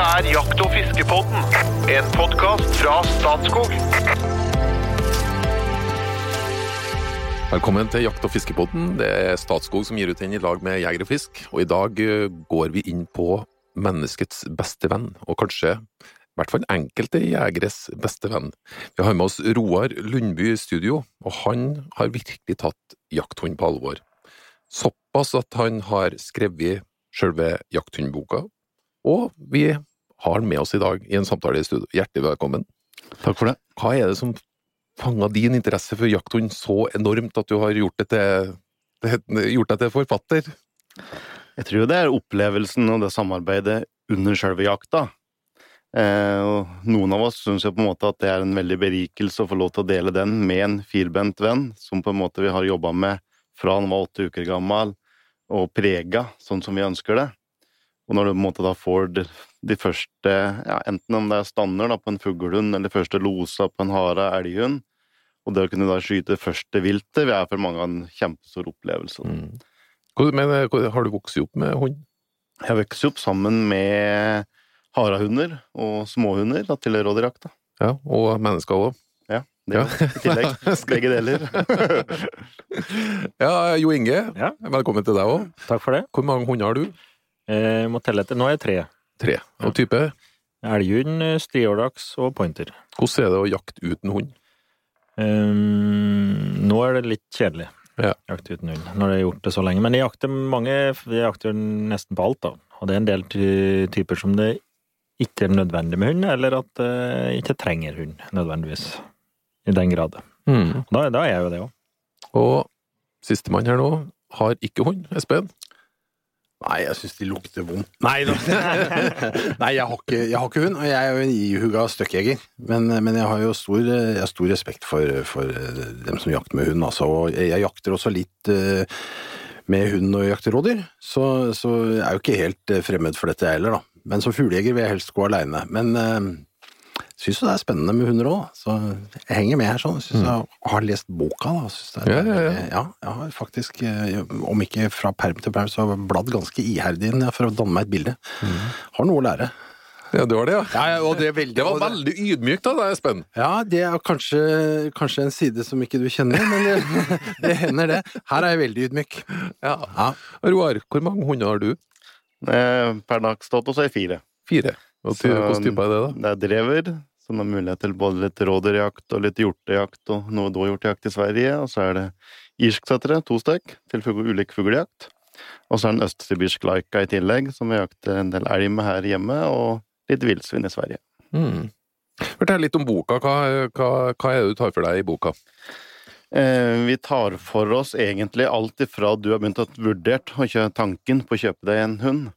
Dette er Jakt- og fiskepodden, en podkast fra Statskog. Velkommen til Jakt- og fiskepodden. Det er Statskog som gir ut den i lag med Jeger og Fisk. Og i dag eh, går vi inn på menneskets beste venn, og kanskje i hvert fall enkelte jegeres beste venn. Vi har med oss Roar Lundby i studio, og han har virkelig tatt jakthund på alvor. Såpass at han har skrevet selve jakthundboka, og vi har han med oss i dag i en samtale i studio. Hjertelig velkommen. Takk for det. Hva er det som fanga din interesse for jakthund så enormt at du har gjort, det til, gjort deg til forfatter? Jeg tror det er opplevelsen og det samarbeidet under selve jakta. Eh, og noen av oss syns jo på en måte at det er en veldig berikelse å få lov til å dele den med en firbent venn, som på en måte vi har jobba med fra han var åtte uker gammel, og prega sånn som vi ønsker det. Og når du på en måte da får de, de første, ja, enten om det er stander da, på en fuglehund, eller første losa på en hare elghund, og det å kunne da skyte første viltet, det er for mange en kjempestor opplevelse. Mm. Men har du vokst opp med hund? Jeg vokste opp sammen med harahunder og småhunder da, til rådyrjakta. Ja, og mennesker òg. Ja, det Ja. i tillegg. Begge deler. Ja, Jo Inge, Ja. velkommen til deg òg. Takk for det. Hvor mange hunder har du? Jeg må telle etter. Nå er jeg tre. Tre. Og type? Elghund, striårdaks og pointer. Hvordan er det å jakte uten hund? Um, nå er det litt kjedelig. Ja. Jakt uten hund, når jeg har gjort det så lenge. Men jeg jakter mange Jeg jakter nesten på alt, da. Og det er en del typer som det ikke er nødvendig med hund, eller at jeg ikke trenger hund nødvendigvis. I den grad. Mm. Da, da er jeg jo det òg. Og sistemann her nå har ikke hund. Espen? Nei, jeg syns de lukter vondt. Nei da. Nei, jeg har, ikke, jeg har ikke hund, og jeg er jo en ihuga støkkjeger. Men, men jeg har jo stor, jeg har stor respekt for, for dem som jakter med hund, altså. Og jeg jakter også litt uh, med hund og jakter rådyr, så, så jeg er jo ikke helt eh, fremmed for dette jeg heller, da. Men som fuglejeger vil jeg helst gå aleine. Men uh, syns jo det er spennende med hunder òg, så jeg henger med her sånn. Syns jeg har lest boka, da. Synes det er, Ja, ja, ja. ja, jeg har faktisk, eh, om ikke fra perm til perm, så har jeg bladd ganske iherdig inn for å danne meg et bilde. Har noe å lære. Ja, du har det, ja. Ja, og det er veldig Det var veldig ydmykt av deg, Espen. Ja, det er kanskje, kanskje en side som ikke du kjenner, men det, det hender det. Her er jeg veldig ydmyk. Ja. Ja. Roar, hvor mange hunder har du? Eh, Per dags dato så er jeg fire. Fire. Ty Hvilken type er det, da? Det er drever, som har mulighet til både litt rådyrjakt og litt hjortejakt og noe dåhjortejakt i Sverige. Og så er det irsksettere, to stykk, til ulik fuglejakt. Og så er det en østsibirsk laika i tillegg, som vi jakter en del elg med her hjemme, og litt villsvin i Sverige. Mm. Fortell litt om boka. Hva, hva, hva er det du tar for deg i boka? Eh, vi tar for oss egentlig alt ifra du har begynt å vurdert å kjøre tanken på å kjøpe deg en hund.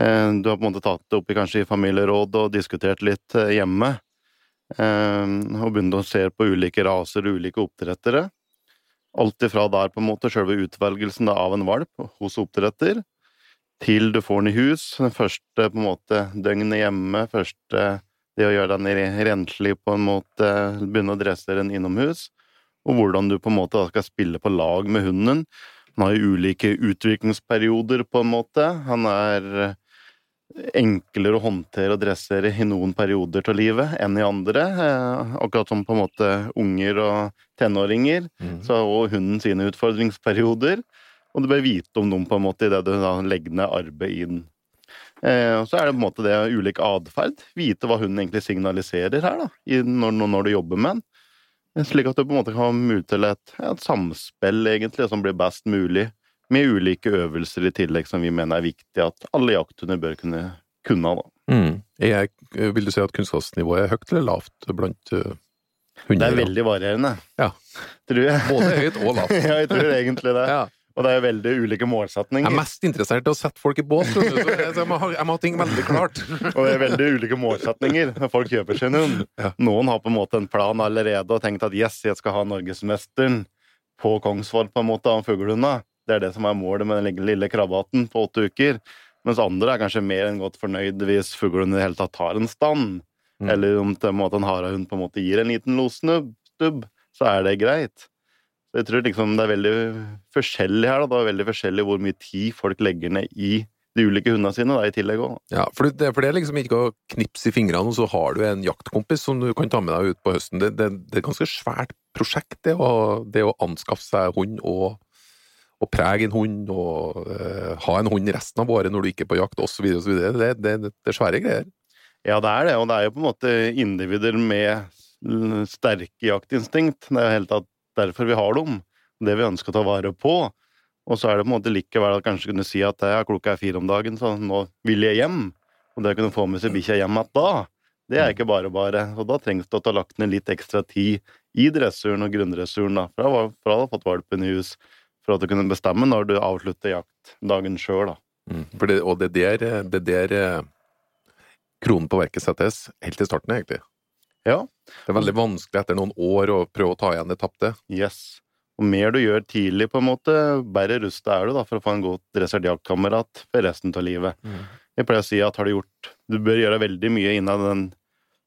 Eh, du har på en måte tatt det opp i kanskje i familieråd og diskutert litt eh, hjemme. Eh, og begynt å se på ulike raser og ulike oppdrettere. Alt ifra der på en måte selve utvelgelsen av en valp hos oppdretter, til du får den i hus. Første på en måte døgnet hjemme, første det å gjøre den re- renslig på en måte, begynne å dresse den innomhus og hvordan du på en måte skal spille på lag med hunden. Han har jo ulike utviklingsperioder, på en måte. Han er enklere å håndtere og dressere i noen perioder av livet enn i andre. Eh, Akkurat som på en måte unger og tenåringer, Mm. så har også hunden sine utfordringsperioder. Og du bør vite om dem på en måte idet du legger ned arbeid i den. Eh, og så er det på en måte det ulik atferd. Vite hva hunden egentlig signaliserer her, da, når, når du jobber med den. Slik at du på en måte kan ha mulighet til et, et samspill, egentlig, som blir best mulig, med ulike øvelser i tillegg som vi mener er viktig at alle jakthunder bør kunne kunne. da. Mm. Er, vil du si at kunnskapsnivået er høyt eller lavt blant uh, Det er veldig varierende, Ja. tror jeg. Både høyt og lavt. ja, jeg tror egentlig det. Ja. Og det er veldig ulike målsetninger. Jeg er mest interessert i å sette folk i bås, så jeg, må ha, jeg må ha ting veldig klart. Og det er veldig ulike målsetninger når folk kjøper sin hund. Ja. Noen har på en måte en plan allerede og tenkt at yes, jeg skal ha norgesmesteren på Kongsvoll på en måte av fuglehunda. Det er det som er målet med den lille- krabbehatten på åtte uker. Mens andre er kanskje mer enn godt fornøyd hvis fuglen i det hele tatt tar en stand. Mm. Eller om en måte en harehund på en måte gir en liten losnubb, så er det greit. Så jeg tror liksom det er veldig forskjellig her. Da. Det er veldig forskjellig hvor mye tid folk legger ned i de ulike hundene sine da, i tillegg òg. Ja, for det, for det er liksom ikke å knipse i fingrene, og så har du en jaktkompis som du kan ta med deg ut på høsten. Det, det, det er et ganske svært prosjekt, det å, det å anskaffe seg hund og, og prege en hund, og uh, ha en hund resten av året når du ikke er på jakt, osv. Det, det, det er svære greier. Ja, det er det, og det er jo på en måte individer med sterke jaktinstinkt. Det er jo helt tatt derfor vi har dem. Det vi ønsker å ta vare på. Og så er det på en måte likevel at kanskje kunne si at ja, klokka er fire om dagen, så nå vil jeg hjem. Og det å kunne få med seg bikkja hjem igjen da, det er ikke bare bare. Og da trengs det å ta lagt ned litt ekstra tid i dressuren og grunndressuren, da, for du har fått valpen i hus, for at du kunne bestemme når du avslutter jaktdagen sjøl, da. Mm. Det, og det er der, det der eh, kronen på verket settes, helt i starten, egentlig. Ja. Det er veldig vanskelig etter noen år å prøve å ta igjen det tapte. Yes. Og mer du gjør tidlig, på en måte, bedre rustet er du da, for å få en godt dressert jaktkamerat for resten av livet. Mm. Jeg pleier å si at har du gjort Du bør gjøre veldig mye innen den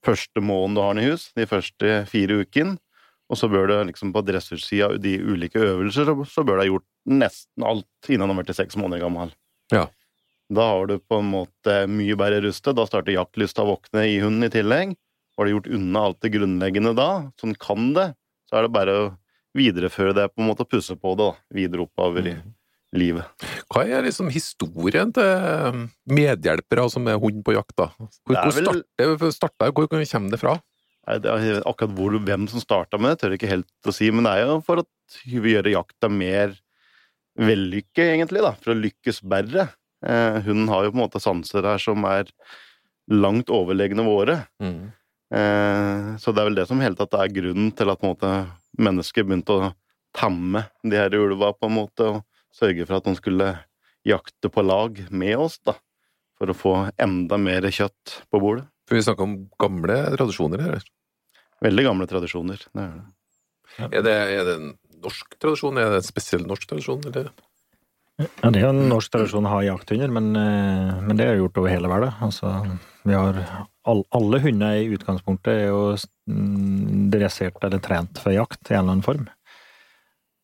første måneden du har den i hus, de første fire ukene. Og så bør du liksom på dressursida de ulike øvelser, så bør du ha gjort nesten alt innen han har blitt seks måneder gammel. Ja. Da har du på en måte mye bedre rustet. Da starter jaktlysta å våkne i hunden i tillegg. Har du gjort unna alt det grunnleggende da, sånn kan det, så er det bare å videreføre det, på en måte pusse på det da, videre oppover i Mm. livet. Hva er liksom historien til medhjelpere som er hund på jakt, da? Hvor, vel... hvor, starter, hvor kommer det fra? Akkurat hvor, hvem som starta med det, tør jeg ikke helt å si, men det er jo for at vi vil gjøre jakta mer vellykket, egentlig, da, for å lykkes bedre. Eh, hun har jo på en måte sanser her som er langt overlegne våre. Mm. Eh, så det er vel det som hele tatt er grunnen til at på en måte, mennesker begynte å tamme de her ulva, på en måte, og sørge for at de skulle jakte på lag med oss, da. For å få enda mer kjøtt på bordet. For vi snakker om gamle tradisjoner her. Veldig gamle tradisjoner. Det er det. Er det, er det en norsk tradisjon? Er det en spesiell norsk tradisjon, eller? Ja, det er en norsk tradisjon å ha jakthunder, men, eh, men det er gjort over hele verden. Altså, vi har all, alle hunder i utgangspunktet er jo mm, dressert eller trent for jakt i en eller annen form.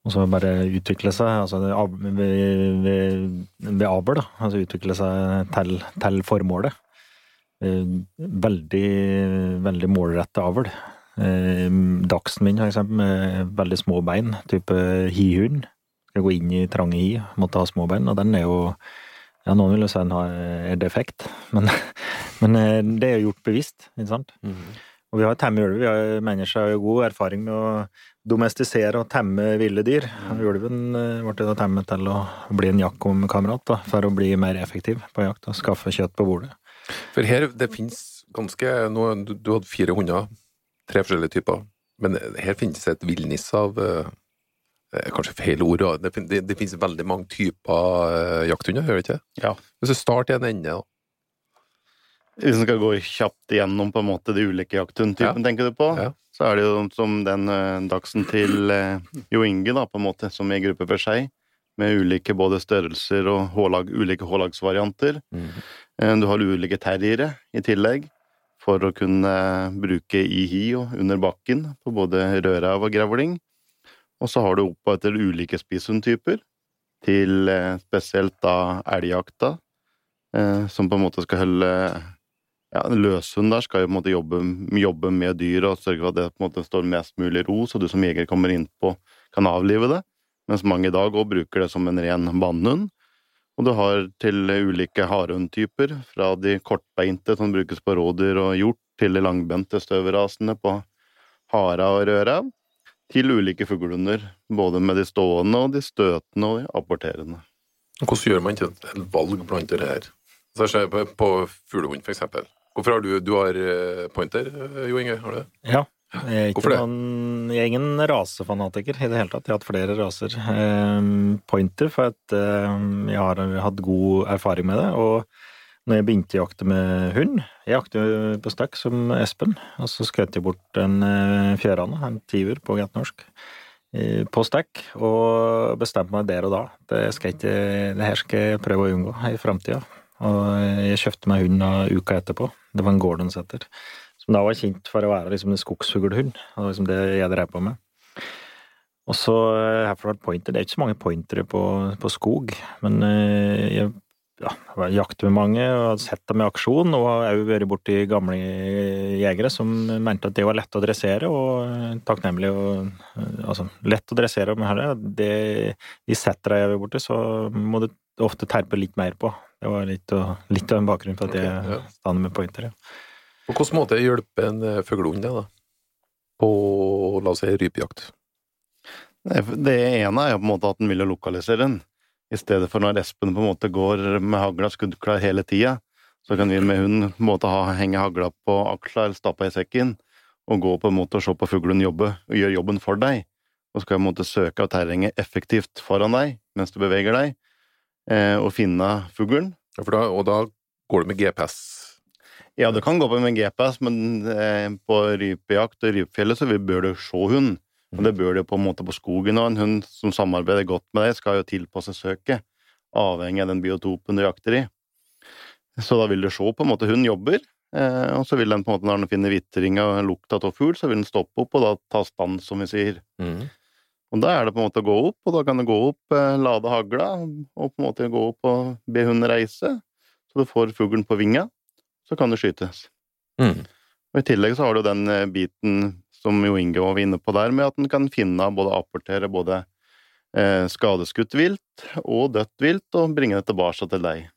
Og så bare utvikle seg, altså ved, ved, ved avl, da. Altså utvikle seg til, til formålet. Eh, Veldig, veldig målretta avl. Eh, Dachsen min, for eksempel, med veldig små bein, type hihund skal gå inn i trange hi, måtte ha små bein, og den er jo ja, Noen vil jo si den er defekt, men, men eh, det er jo gjort bevisst, ikke sant? Og vi har temme ulv. Vi har mennesker har jo god erfaring med å domestisere og temme ville dyr. Og Ulven eh, ble temmet til å bli en jakkomkamerat, for å bli mer effektiv på jakt og skaffe kjøtt på bordet. For her, det finnes ganske nå, du, du hadde fire hunder, tre forskjellige typer, men her finnes det et villnis av eh, eh, Kanskje feil ord, det, det, det finnes veldig mange typer eh, jakthunder, gjør det ikke? Ja. Hvis du starter i en ende, da. Hvis en skal gå kjapt igjennom på en måte de ulike jakthundtypene, tenker du på, Ja. så er det jo som den eh, dagsen til eh, Jo Inge, da, på en måte, som i gruppe for seg, med ulike både størrelser og hålag, ulike hårlagsvarianter. Eh, Du har ulike terriere i tillegg, for å kunne bruke i hi og under bakken på både rødrev og grevling. Og så har du oppover etter ulike spisshundtyper, til eh, spesielt da elgjakta, eh, som på en måte skal holde ja, løshund der skal jo på en måte jobbe, jobbe med dyr og sørge for at det på en måte står mest mulig ro, så du som jeger kommer innpå kan avlive det. Mens mange i dag òg bruker det som en ren bannhund. Og du har til ulike harehundtyper, fra de kortbeinte som brukes på rådyr og hjort, til de langbente støvrasene på hara og rødrev, til ulike fuglehunder, både med de stående og de støtende og de apporterende. Hvordan gjør man ikke et valg blant det her? Så jeg ser på, på fuglehund, for eksempel. Hvorfor har du, du har eh, pointer, eh, Jo Inge? Har du det? Ja. Jeg er, ikke noen, jeg er ingen rasefanatiker i det hele tatt. Jeg har hatt flere raser. Eh, pointer, for at eh, jeg har hatt god erfaring med det. Og når jeg begynte å jakte med hund Jeg jakter på stakk som Espen, og så skjøt jeg bort en fjærhane, en tiur på godt norsk, eh, på stakk, og bestemte meg der og da. Det, skal ikke, det her skal jeg prøve å unngå i framtida. Og jeg kjøpte meg hund uka etterpå. Det var en Gordon Setter som da var kjent for å være liksom en skogsfuglhund. Det var liksom det jeg drev på med. Og så har herfra fått pointer. Det er ikke så mange pointere på, på skog, men eh, jeg ja, jakter med mange og har sett dem i aksjon, og har òg vært borti gamle jegere som mente at det var lett å dressere, og takknemlig og Altså, lett å dressere men herre. Det, de setter jeg er borti, så må du ofte terpe litt mer på. Det var litt, litt av en bakgrunn for at jeg ja. stander med pointer. Ja. På hvilken måte hjelper en eh, fuglehund det, da? På, la oss si, rypejakt? Det ene er jo på en måte at den vil lokalisere den. I stedet for når Espen på en måte går med hagla skuddklar hele tida, så kan vi med hunden på en måte ha, henge hagla på aksla eller stappa i sekken, og gå på en måte og se på fuglen jobbe, og gjøre jobben for deg. Og skal på en måte søke av terrenget effektivt foran deg mens du beveger deg, eh, og finne fuglen. Ja, da, og da går du med GPS? Ja, du kan gå på med GPS, men eh, på rypejakt og rypefjellet så bør du se hund. Og det bør du på en måte på skogen og En hund som samarbeider godt med deg, skal jo tilpasse søket, avhengig av den biotopen du jakter i. Så da vil du se på en måte hunden jobber, eh, og så vil den på en måte når den finner vitringa og lukta av fugl, så vil den stoppe opp og da ta stand, som vi sier. Mm. Og da er det på en måte å gå opp, og da kan du gå opp, eh, lade hagla, og på en måte gå opp og be hunden reise, så du får fuglen på vinga, så kan det skytes. Mm. Og I tillegg så har du den eh, biten som Jo Inge var inne på der, med at en kan finne både apportere både eh, skadeskutt vilt og dødt vilt, og bringe det tilbake til deg.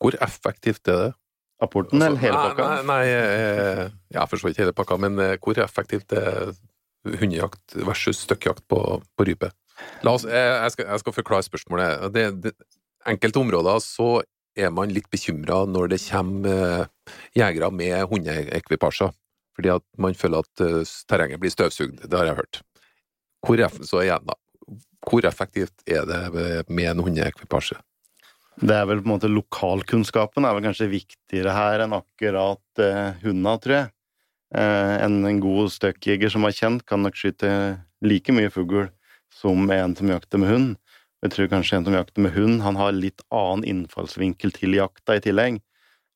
Hvor effektivt er det? Apporten eller hele Altså, pakka? Nei, nei eh, jeg forstår ikke hele pakka, men eh, hvor effektivt er hundejakt versus støkkjakt på, på rype? La oss, eh, jeg, skal, jeg skal forklare spørsmålet. Det, det, enkelte områder så er man litt bekymra når det kommer eh, jegere med hundeekvipasjer, fordi at man føler at eh, terrenget blir støvsugd. Det har jeg hørt. Hvor, igjen hvor effektivt er det med en hundeekvipasje? Det er vel på en måte Lokalkunnskapen er vel kanskje viktigere her enn akkurat eh, hundene, tror jeg. Eh, en, en god støkkjeger som er kjent, kan nok skyte like mye fugl som en som jakter med hund. Jeg tror kanskje en som jakter med hund, han har litt annen innfallsvinkel til jakta i tillegg.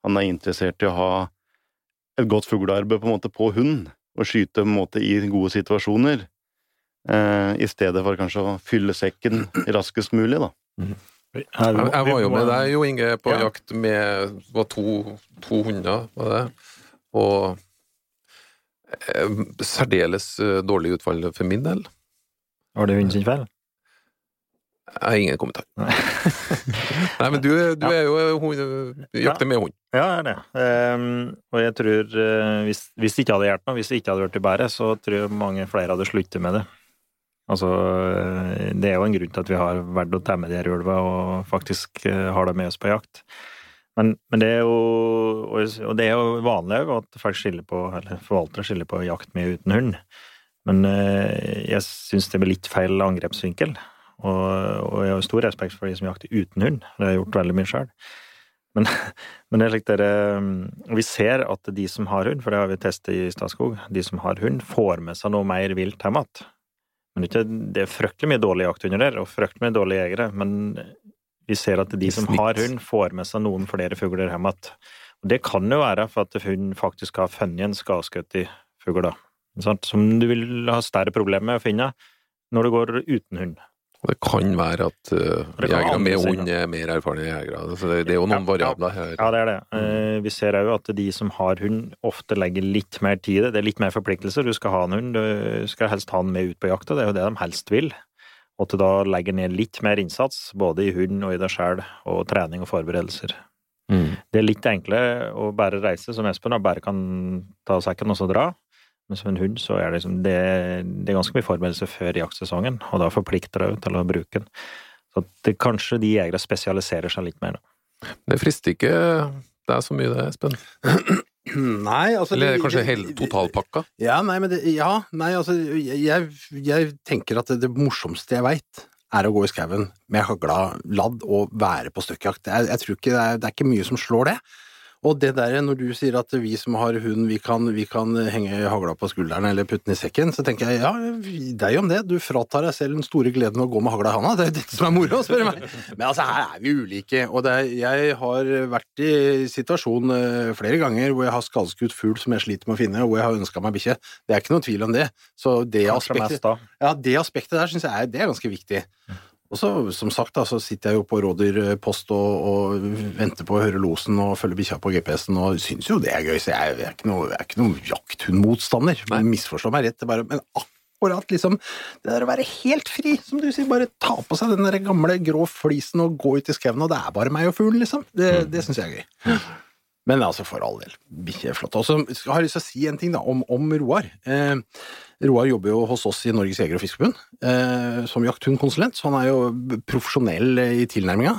Han er interessert i å ha et godt fuglearbeid på en måte på hund, og skyte på en måte i gode situasjoner. Eh, I stedet for kanskje å fylle sekken raskest mulig, da. Jeg, jeg var jo med deg, Jo Inge, på Ja. jakt med det var to, to hunder, var det? Og eh, særdeles eh, dårlig utfall for min del. Var det hunden sin feil? Jeg har ingen kommentar. Nei. Men du, du er jo hund, jakter med hund. Ja, jeg er det. Um, og jeg tror uh, hvis, hvis det ikke hadde hjulpet noe, hvis det ikke hadde vært i bæret, så tror jeg mange flere hadde sluttet med det. Altså, eh, det er jo en grunn til at vi har valgt å temme de her ulva og faktisk eh, har dem med oss på jakt. Men, men det er jo og det er jo vanlig òg at folk skiller på, eller forvaltere skiller på jakt med uten hund. Men jeg syns det blir litt feil angrepsvinkel. Og, og jeg har stor respekt for de som jakter uten hund. Det har jeg gjort veldig mye sjøl. Men, men det er slik dere Vi ser at de som har hund, for det har vi testet i Statskog, de som har hund, får med seg noe mer vilt hjem igjen. Men det er ikke- det er fryktelig mye dårlige jakthunder der, og fryktelig mye dårlige jegere. Men vi ser at de som har hund, får med seg noen flere fugler hjem igjen. Og det kan jo være for at hund faktisk har funnet en skadeskutt fugl, da. Som du vil ha større problemer med å finne når du går uten hund. Det kan være at uh, jegere med hund er mer erfarne jegere. Så det, det er jo noen Ja, ja. variabler her. Ja, det er det. Uh, Vi ser òg at de som har hund, ofte legger litt mer tid i det. Det er litt mer forpliktelser. Du skal ha en hund, du skal helst ha den med ut på jakta. Det er jo det de helst vil. Og at du da legger ned litt mer innsats, både i hund og i deg sjøl, og trening og forberedelser. Mm. Det er litt enkle å bare reise, som Espen, og bare kan ta sekken og så dra. Men som en hund så er det liksom det, det er ganske mye forberedelse før jaktsesongen, og da forplikter det til å bruke den. Så at det, kanskje de jegere spesialiserer seg litt mer. da. Det frister ikke deg så mye, det, Espen? Nei, altså Eller det- kanskje det- hele totalpakka? Ja, nei, men det, ja, nei, altså jeg, jeg tenker at det, det morsomste jeg veit, er å gå i skauen med hagla ladd og være på støkkjakt. Jeg, jeg tror ikke det er, det er ikke mye som slår det. Og det der, når du sier at vi som har hund, vi kan, vi kan henge hagla på skulderen eller putte den i sekken, så tenker jeg ja, deg om det. Du fratar deg selv den store gleden å gå med hagla i handa. Det er jo dette som er moro, spør du meg. Men altså, her er vi ulike. Og det er, jeg har vært i situasjon eh, flere ganger hvor jeg har skadeskutt fugl som jeg sliter med å finne, og hvor jeg har ønska meg bikkje. Det er ikke noen tvil om det. Så det Kanskje aspektet mest ja, det aspektet der syns jeg er, det er ganske viktig. Og så, som sagt, da, så sitter jeg jo på rådyrpost og, og venter på å høre losen og følge bikkja på GPS-en og syns jo det er gøy, så jeg, jeg er ikke noen noe jakthundmotstander. Misforstå meg rett, det bare Men akkurat liksom Det der å være helt fri, som du sier, bare ta på seg den der gamle grå flisen og gå ut i skauen, og det er bare meg og fuglen, liksom. Det, det syns jeg er gøy. Men altså, for all del, bikkje er flott. Og så har jeg lyst til å si en ting da, om, om Roar. Eh, Roar jobber jo hos oss i Norges jeger- og fiskerforbund eh, som jakthundkonsulent, så han er jo profesjonell i tilnærminga.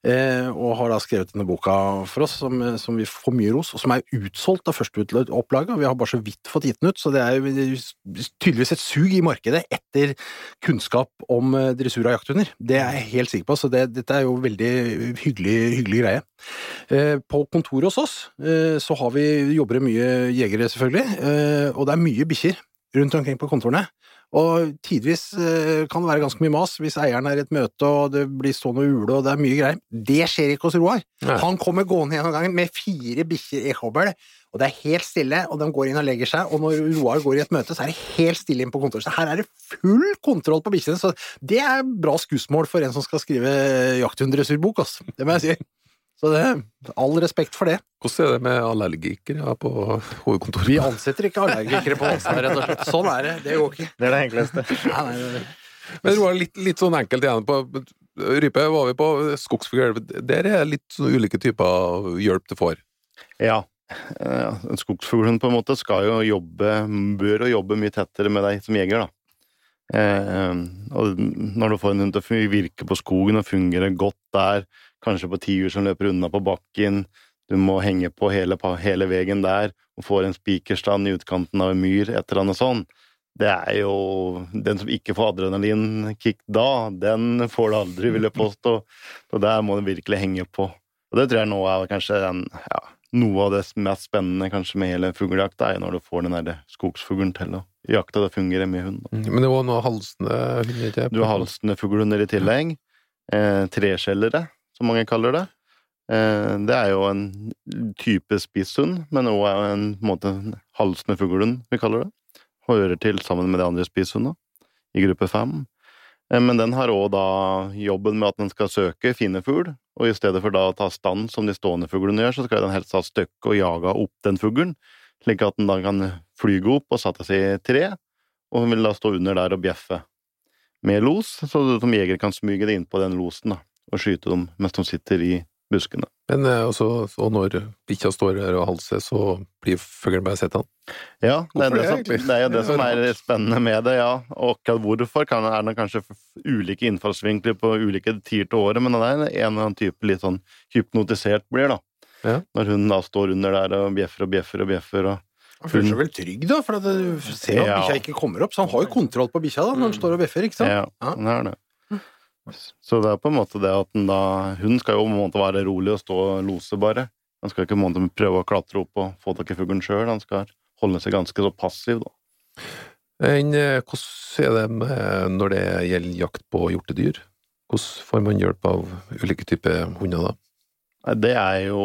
Eh, og har da skrevet denne boka for oss, som, som vi får mye ros, og som er utsolgt av førsteopplaget. Vi har bare så vidt fått gitt den ut, så det er jo tydeligvis et sug i markedet etter kunnskap om eh, dressur av jakthunder. Det er jeg helt sikker på, så det, dette er jo veldig hyggelig, hyggelig greie. Eh, på kontoret hos oss eh, så har vi, jobber det mye jegere, selvfølgelig, eh, og det er mye bikkjer rundt omkring på kontorene. Og tidvis eh, kan det være ganske mye mas hvis eieren er i et møte og det blir stående og ule og det er mye greier. Det skjer ikke hos Roar. Han kommer gående gjennom gangen med fire bikkjer i kobbel, og det er helt stille, og de går inn og legger seg, og når Roar går i et møte, så er det helt stille inn på kontoret. Så her er det full kontroll på bikkjene, så det er bra skussmål for en som skal skrive jakthunddressurbok, altså. Det må jeg si. Så det, all respekt for det. Hvordan er det med allergikere på hovedkontoret? Vi ansetter ikke allergikere på Åsane, rett og slett. Sånn er det. Det går ikke. Det er det enkleste. Nei, nei, nei. Men Roar, litt, litt sånn enkelt igjen på Rype var vi på skogsfugl. Der er litt sånn ulike typer hjelp du får. Ja. Skogsfuglen på en måte skal jo jobbe, bør jo jobbe mye tettere med deg som jeger, da. Eh, og når du får en hund til å virke på skogen og fungere godt der, kanskje på tiur som løper unna på bakken, du må henge på hele, hele veien der og får en spikerstand i utkanten av en myr, et eller annet sånn. Det er jo Den som ikke får adrenalinkick da, den får du aldri, vil jeg påstå. Så der må du virkelig henge på. Og det tror jeg nå er kanskje den, ja, noe av det mest spennende kanskje med hele fuglejakta, er når du får den der skogsfuglen til å jakte. det fungerer med hund. Mm. Men det var noe halsende hunder. Du har halsende fuglehunder i tillegg. Eh, treskjellere, som mange kaller det. Eh, det er jo en type spisshund, men òg en, en måte, halsende fuglehund, vi kaller det. Hører til sammen med de andre spisshundene i gruppe fem. Eh, Men den har òg da jobben med at den skal søke finne fugl, og i stedet for da å ta stand som de stående fuglene gjør, så skal den helst ha støkk og jage opp den fuglen, slik at den da kan flyge opp og sette seg i tre, og hun vil da stå under der og bjeffe med los, så som jeger kan smyge det inn på den losen da, og skyte dem mens de sitter i buskene. Men eh, også, og når bikkja står her og halser, så blir fuglen bare sett han. Ja, det er, det, det, som, det er jo det som er spennende med det, ja. Og akkurat hvorfor kan, er det kanskje ulike innfallsvinkler på ulike tider til året, men det er en eller annen type litt sånn hypnotisert blir, da. Ja. Når hun da står under der og bjeffer og bjeffer og bjeffer og Han føler seg vel trygg, da, for du ser at Ja. bikkja ikke kommer opp, så han har jo kontroll på bikkja da, når han står og bjeffer, ikke sant? Ja, Ja. det er det. Så det er på en måte det at da Hun skal jo på en måte være rolig og stå og lose, bare. Han skal ikke på en måte prøve å klatre opp og få tak i fuglen sjøl. Han skal holde seg ganske så passiv, da. Men eh, hvordan er det med når det gjelder jakt på hjortedyr? Hvordan får man hjelp av ulike typer hunder da? Det er jo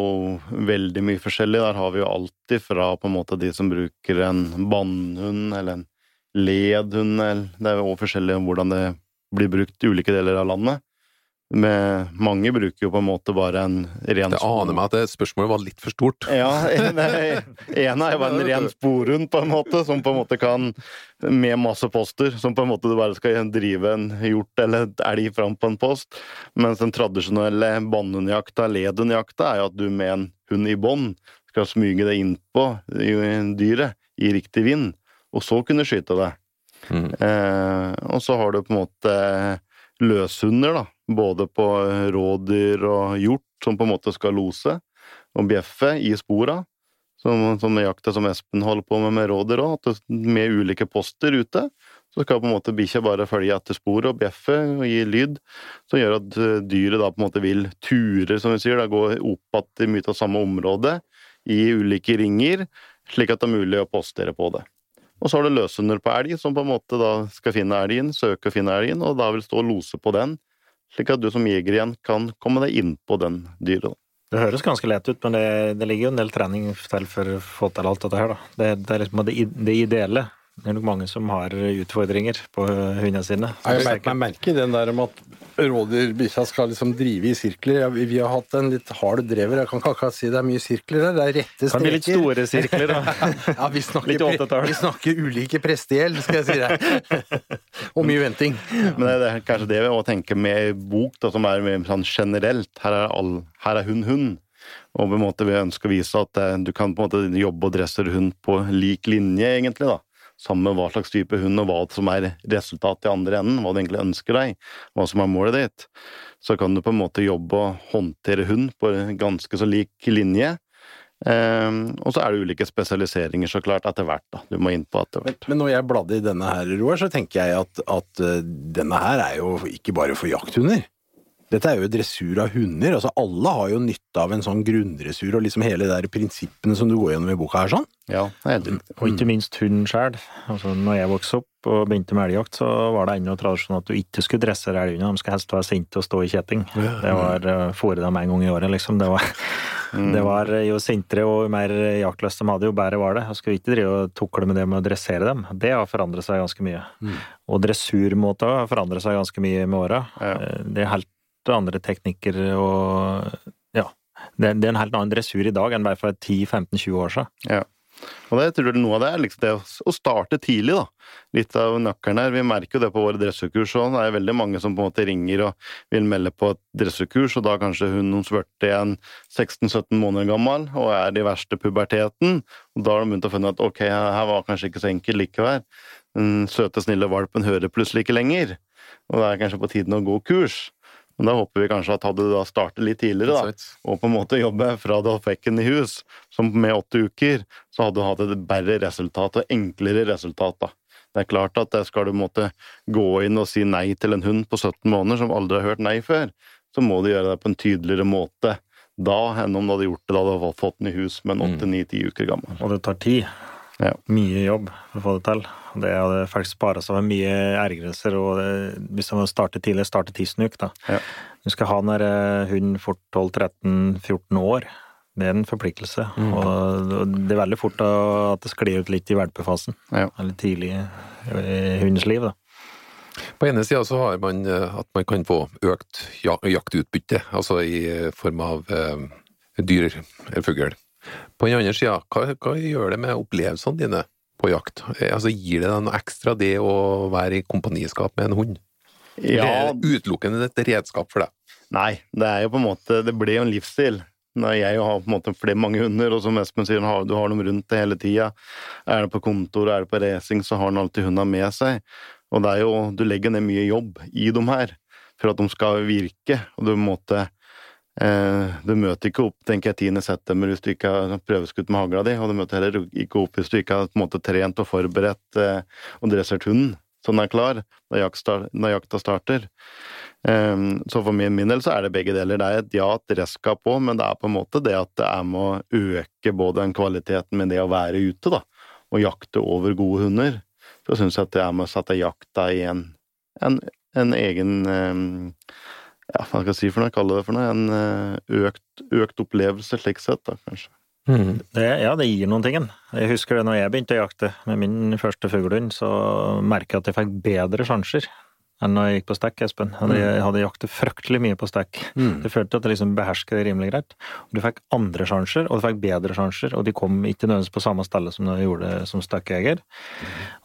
veldig mye forskjellig. Der har vi jo alltid fra på en måte de som bruker en bannhund eller en ledhund. eller- Det er jo også forskjellig hvordan det blir brukt i ulike deler av landet. Men mange bruker jo på en måte bare en ren Det aner meg at det spørsmålet var litt for stort. Ja, en, ene er jo bare en ren sporhund, på en måte, som på en måte kan Med masse poster, som på en måte du bare skal drive en hjort eller et elg fram på en post. Mens den tradisjonelle bannhundjakta, ledhundjakta, er jo at du med en hund i bånd skal smyge det innpå dyret i riktig vind, og så kunne skyte det. Mm. Eh, og så har du på en måte løshunder, da. Både på rådyr og hjort, som på en måte skal lose og bjeffe i spora. Som, som jakta som Espen holder på med med rådyr òg, med ulike poster ute. Så skal på en måte bikkja bare følge etter sporet og bjeffe og gi lyd, som gjør at eh, dyret da på en måte vil ture, som vi sier, da gå opp igjen i mye av samme område i ulike ringer, slik at det er mulig å postere på det. Og så har du løshunder på elg, som på en måte da skal finne elgen, søke å finne elgen, og da vil stå og lose på den, slik at du som jeger igjen kan komme deg inn på den dyret. Det høres ganske lett ut, men det, det ligger jo en del trening til for å få til alt dette her, da. Det, det er liksom det, det ideelle Det er nok mange som har utfordringer på hundene sine. Jeg merker, meg den der om at rådyrbikkja skal liksom drive i sirkler. Vi har hatt en litt hard drever. Jeg kan ikke akkurat si det er mye sirkler der. Det er rette Kan bli litt store sirkler, da. Ja, vi snakker, Litt pre- 80-tall. vi snakker ulike prestegjeld, skal jeg si deg. Og mye venting. Men det er kanskje det vi også tenker med i bok, da, som er mer sånn generelt. Her er, all, her er hun hund. Og på en måte vi ønsker å vise at eh, du kan på en måte jobbe og dresse hund på lik linje, egentlig. da. Samme hva slags type hund, og hva som er resultatet i andre enden. Hva du egentlig ønsker deg, hva som er målet ditt. Så kan du på en måte jobbe og håndtere hund på ganske så lik linje. Um, og så er det ulike spesialiseringer, så klart, etter hvert. da. Du må inn på etter hvert. men når jeg bladde i denne her, Roar, så tenker jeg at, at eh, denne her er jo ikke bare for jakthunder. Dette er jo dressur av hunder. altså Alle har jo nytte av en sånn grunndressur og liksom hele de der prinsippene som du går gjennom i boka her. sånn. Ja. Og ikke minst hunden sjøl. Altså, når jeg vokste opp og begynte med elgjakt, så var det ennå tradisjon at du ikke skulle dressere elgene. De skulle helst være sinte og stå i kjetting. Det var uh, fôre dem en gang i året, liksom. Det var, det var eh, Jo sintere og mer jaktlyst de hadde, jo bedre var det. Jeg skulle ikke drive og tukle med det med å dressere dem. Det har forandret seg ganske mye. Og dressurmåter har forandret seg ganske mye med åra. Ja. Eh, Det er helt andre teknikker og Ja. Det, det er en helt annen dressur i dag enn bare for 10-15-20 år siden. Ja. Og det tror jeg noe av det er liksom det å starte tidlig, da. Litt av nøkkelen her. Vi merker jo det på våre dressurkurs òg. Det er veldig mange som på en måte ringer og vil melde på et dressurkurs, og da kanskje hun hos 40 er en 16-17 måneder gammel og er i verste puberteten. Og da har de begynt å finne at ok, her var kanskje ikke så enkelt likevel. Den søte, snille valpen hører plutselig ikke lenger. Og det er kanskje på tiden å gå kurs. Men da håper vi kanskje at hadde du da startet litt tidligere, da, og på en måte jobbe fra du fikk den i hus, som med åtte uker, så hadde du hatt et bedre resultat og enklere resultat. da. Det er klart at det skal du måtte gå inn og si nei til en hund på 17 måneder som aldri har hørt nei før, så må du gjøre det på en tydeligere måte da enn om du hadde gjort det da du hadde fått den i hus med en 8-9-10 uker gammel. Og det tar tid. Ja. Mye jobb for å få det til. Det hadde faktisk spara seg mye ergrelser. og Hvis man starter tidlig, starter tidsnuk, da. Ja. Du skal ha den der hunden fort 12-13-14 år. Det er en forpliktelse. Mm. Og det er veldig fort da at det sklir ut litt i valpefasen. Ja. Eller tidlig i hundens liv, da. På ene sida så har man eh, at man kan få økt jaktutbytte, altså i eh, form av eh, dyr eller fugl. På den andre sida, hva, hva gjør det med opplevelsene dine på jakt? Eh, Altså Gir det deg noe ekstra det å være i kompaniskap med en hund? Ja. Ja, er utelukkende et redskap for deg? Nei, det er jo på en måte Det ble jo en livsstil. Når jeg har på en måte flere mange hunder, og som Espen sier, du har dem rundt deg hele tida. Er det på kontor, er det på racing, så har han alltid hundene med seg. Og det er jo, du legger ned mye jobb i dem her for at de skal virke. Og du på en måte eh, Du møter ikke opp tenker jeg, 10. september hvis du ikke har prøveskutt med hagla di, og du møter heller ikke opp hvis du ikke har på en måte, trent og forberedt eh, og dressert hunden så den er klar når, jakta, jakta starter. Ehm, så for min, min del så er det begge deler. Det er et ja, et redskap òg, men det er på en måte det at det er med å øke både den kvaliteten med det å være ute, da, og jakte over gode hunder. Så syns jeg at det er med å sette jakta i en, en, en egen ehm, ja, hva skal jeg si for noe, kalle det for noe, en eh, økt, økt opplevelse slik sett, da, kanskje. Det, ja, det gir noen ting. Jeg husker det når jeg begynte å jakte med min første fuglehund, så merka jeg at jeg fikk bedre sjanser enn når jeg gikk på stekk, Espen. Jeg hadde, hadde jaktet fryktelig mye på stekk. Jeg følte at jeg liksom behersket det rimelig greit. Du fikk andre sjanser, og du fikk bedre sjanser, og de kom ikke nødvendigvis på samme sted som jeg gjorde som stekkjeger.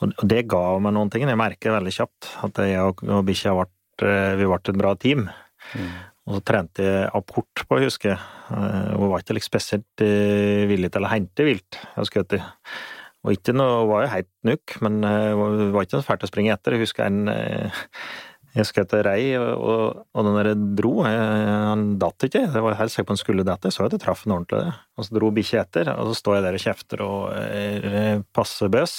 Og og det ga meg noen ting. Jeg merker veldig kjapt at jeg og, og bikkja ble, vi ble et bra team. Og så trente jeg apport på, husker jeg. Eh, Hun var ikke like spesielt eh, villig til å hente vilt jeg husker i. Og ikke noe, hun var jo helt nukk, men eh, hun var ikke noe fælt å springe etter. Jeg husker en eh, jeg skjøt ei rei, og, og den der dro. eh, Han datt ikke. Jeg var helt sikker på han skulle dette. Jeg så at jeg traff han ordentlig. det. Og så dro bikkja etter, og så står jeg der og kjefter og er passe bøs.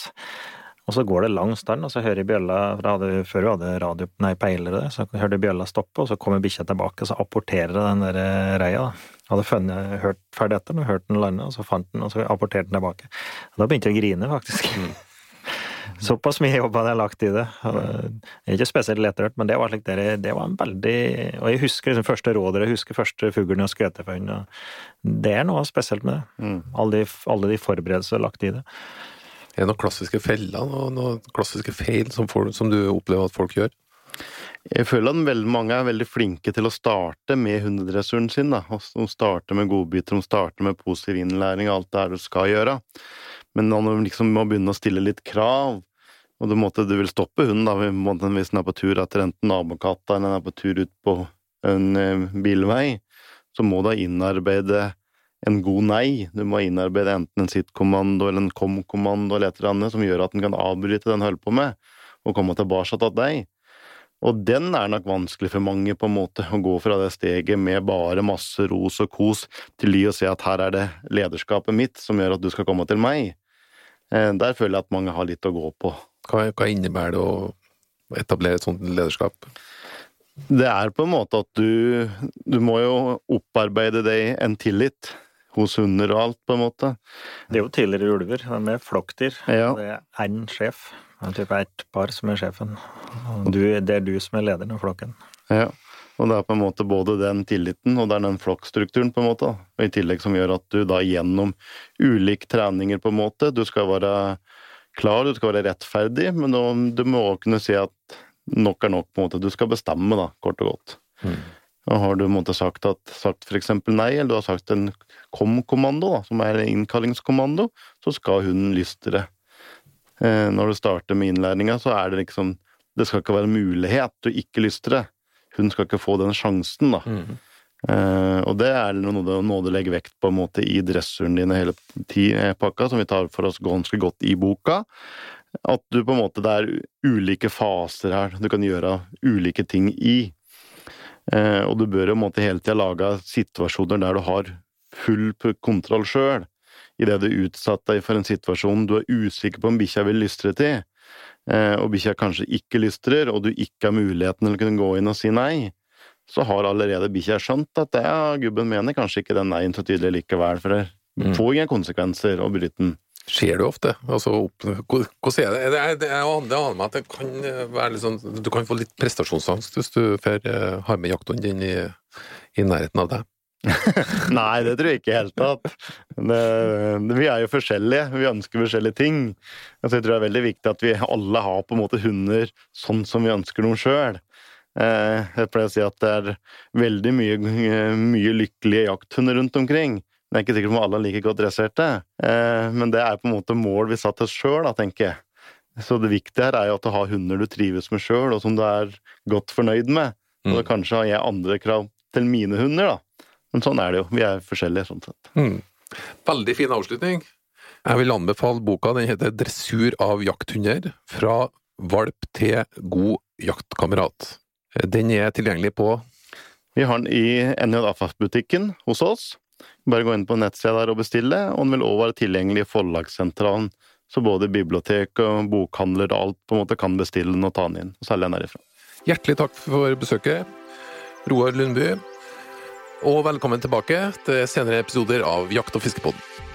Og så går det lang stand, og så hører bjølla Før vi hadde radio, nei, peilere, så hørte jeg bjølla stoppe, og så kommer bikkja tilbake, og så apporterer den der eh, reia. da. Hadde funnet, hørt ferdig etter den, hørt den lande, og så fant den, og så apporterte den tilbake. Og da begynte jeg å grine, faktisk. Såpass mye jobb hadde jeg lagt i det. Og Det er ikke spesielt lettrørt, men det var, slik der, det var en veldig Og jeg husker liksom første rådet, jeg husker første fuglen jeg skjøt for hund. Det er noe spesielt med det. Alle de, alle de forberedelser lagt i det. Er det noen klassiske feller, noen, noen klassiske feil som, folk, som, du opplever at folk gjør? Jeg føler at veldig mange er veldig flinke til å starte med hundedressuren sin. Da. De starter med godbiter, de starter med positiv innlæring og alt det du skal gjøre. Men når du liksom må begynne å stille litt krav, og du, måtte, du vil stoppe hunden da, hvis den er på tur etter enten nabokatta eller den er på tur ut på en eh, bilvei, så må du innarbeide en god nei. Du må innarbeide enten en sit-kommando eller en kom-kommando eller et eller annet som gjør at den kan avbryte den holder på med, og komme tilbake til deg. Og den er nok vanskelig for mange, på en måte, å gå fra det steget med bare masse ros og kos til de å se at her er det lederskapet mitt som gjør at du skal komme til meg. Eh, der føler jeg at mange har litt å gå på. Hva, hva innebærer det å etablere et sånt lederskap? Det er på en måte at du Du må jo opparbeide deg en tillit hos hunder og alt, på en måte. Det er jo tidligere ulver. De er flokkdyr. Ja. Det er én sjef. Det er ett par som er sjefen. Du, det er du som er lederen av flokken. Ja. Og det er på en måte både den tilliten og det er den flokkstrukturen, på en måte. Og I tillegg som gjør at du da gjennom ulike treninger, på en måte Du skal være klar, du skal være rettferdig, men du må kunne si at nok er nok, på en måte. Du skal bestemme, da, kort og godt. Mm. Har du måtte, sagt, at, sagt eksempel nei, eller du har sagt en kom-kommando, som er en innkallingskommando, så skal hunden lystre. Eh, når du starter med innlæringa, så er det liksom Det skal ikke være mulighet til å ikke lystre. Hun skal ikke få den sjansen, da. Mm. Eh, og det er noe, noe, du legger vekt på en måte i dressuren din hele eh, pakka, som vi tar for oss ganske godt i boka. At du på en måte Det er ulike faser her du kan gjøre ulike ting i. Eh, og du bør jo måtte hele tida lage situasjoner der du har full kontroll sjøl. Idet du utsatt deg for en situasjon du er usikker på om bikkja vil lystre til, eh, og bikkja kanskje ikke lystrer, og du ikke har muligheten til å kunne gå inn og si nei, så har allerede bikkja skjønt at ja, gubben mener kanskje ikke den nei-en så tydelig likevel, for det mm. får ingen konsekvenser å bryte den. Skjer det ofte? Altså, hvordan er det? Det, det, det aner meg at det kan være litt sånn Du kan få litt prestasjonsangst hvis du får uh, har med jakthunden din i, i, nærheten av deg. Nei, det tror jeg ikke i det hele tatt. vi er jo forskjellige. Vi ønsker forskjellige ting. Altså, jeg tror det er veldig viktig at vi alle har på en måte hunder sånn som vi ønsker dem sjøl. Eh, jeg pleier å si at det er veldig mye, mye lykkelige jakthunder rundt omkring. Det er ikke sikkert om alle er like godt dresserte, eh, men det er på en måte mål vi satte oss sjøl, tenker jeg. Så det viktige her er jo at du har hunder du trives med sjøl, og som du er godt fornøyd med. Og mm. kanskje har jeg andre krav til mine hunder, da. Men sånn er det jo. Vi er forskjellige, sånn sett. Mm. Veldig fin avslutning. Jeg vil anbefale boka. Den heter 'Dressur av jakthunder'. Fra valp til god jaktkamerat. Den er tilgjengelig på Vi har den i NJFF-butikken hos oss. Bare gå inn på nettsida der og bestille, og den vil òg være tilgjengelig i Forlagssentralen. Så både bibliotek og bokhandler og alt på en måte kan bestille den og ta den inn. Og selge den derifra. Hjertelig takk for besøket, Roar Lundby. Og velkommen tilbake til senere episoder av Jakt- og fiskepodden.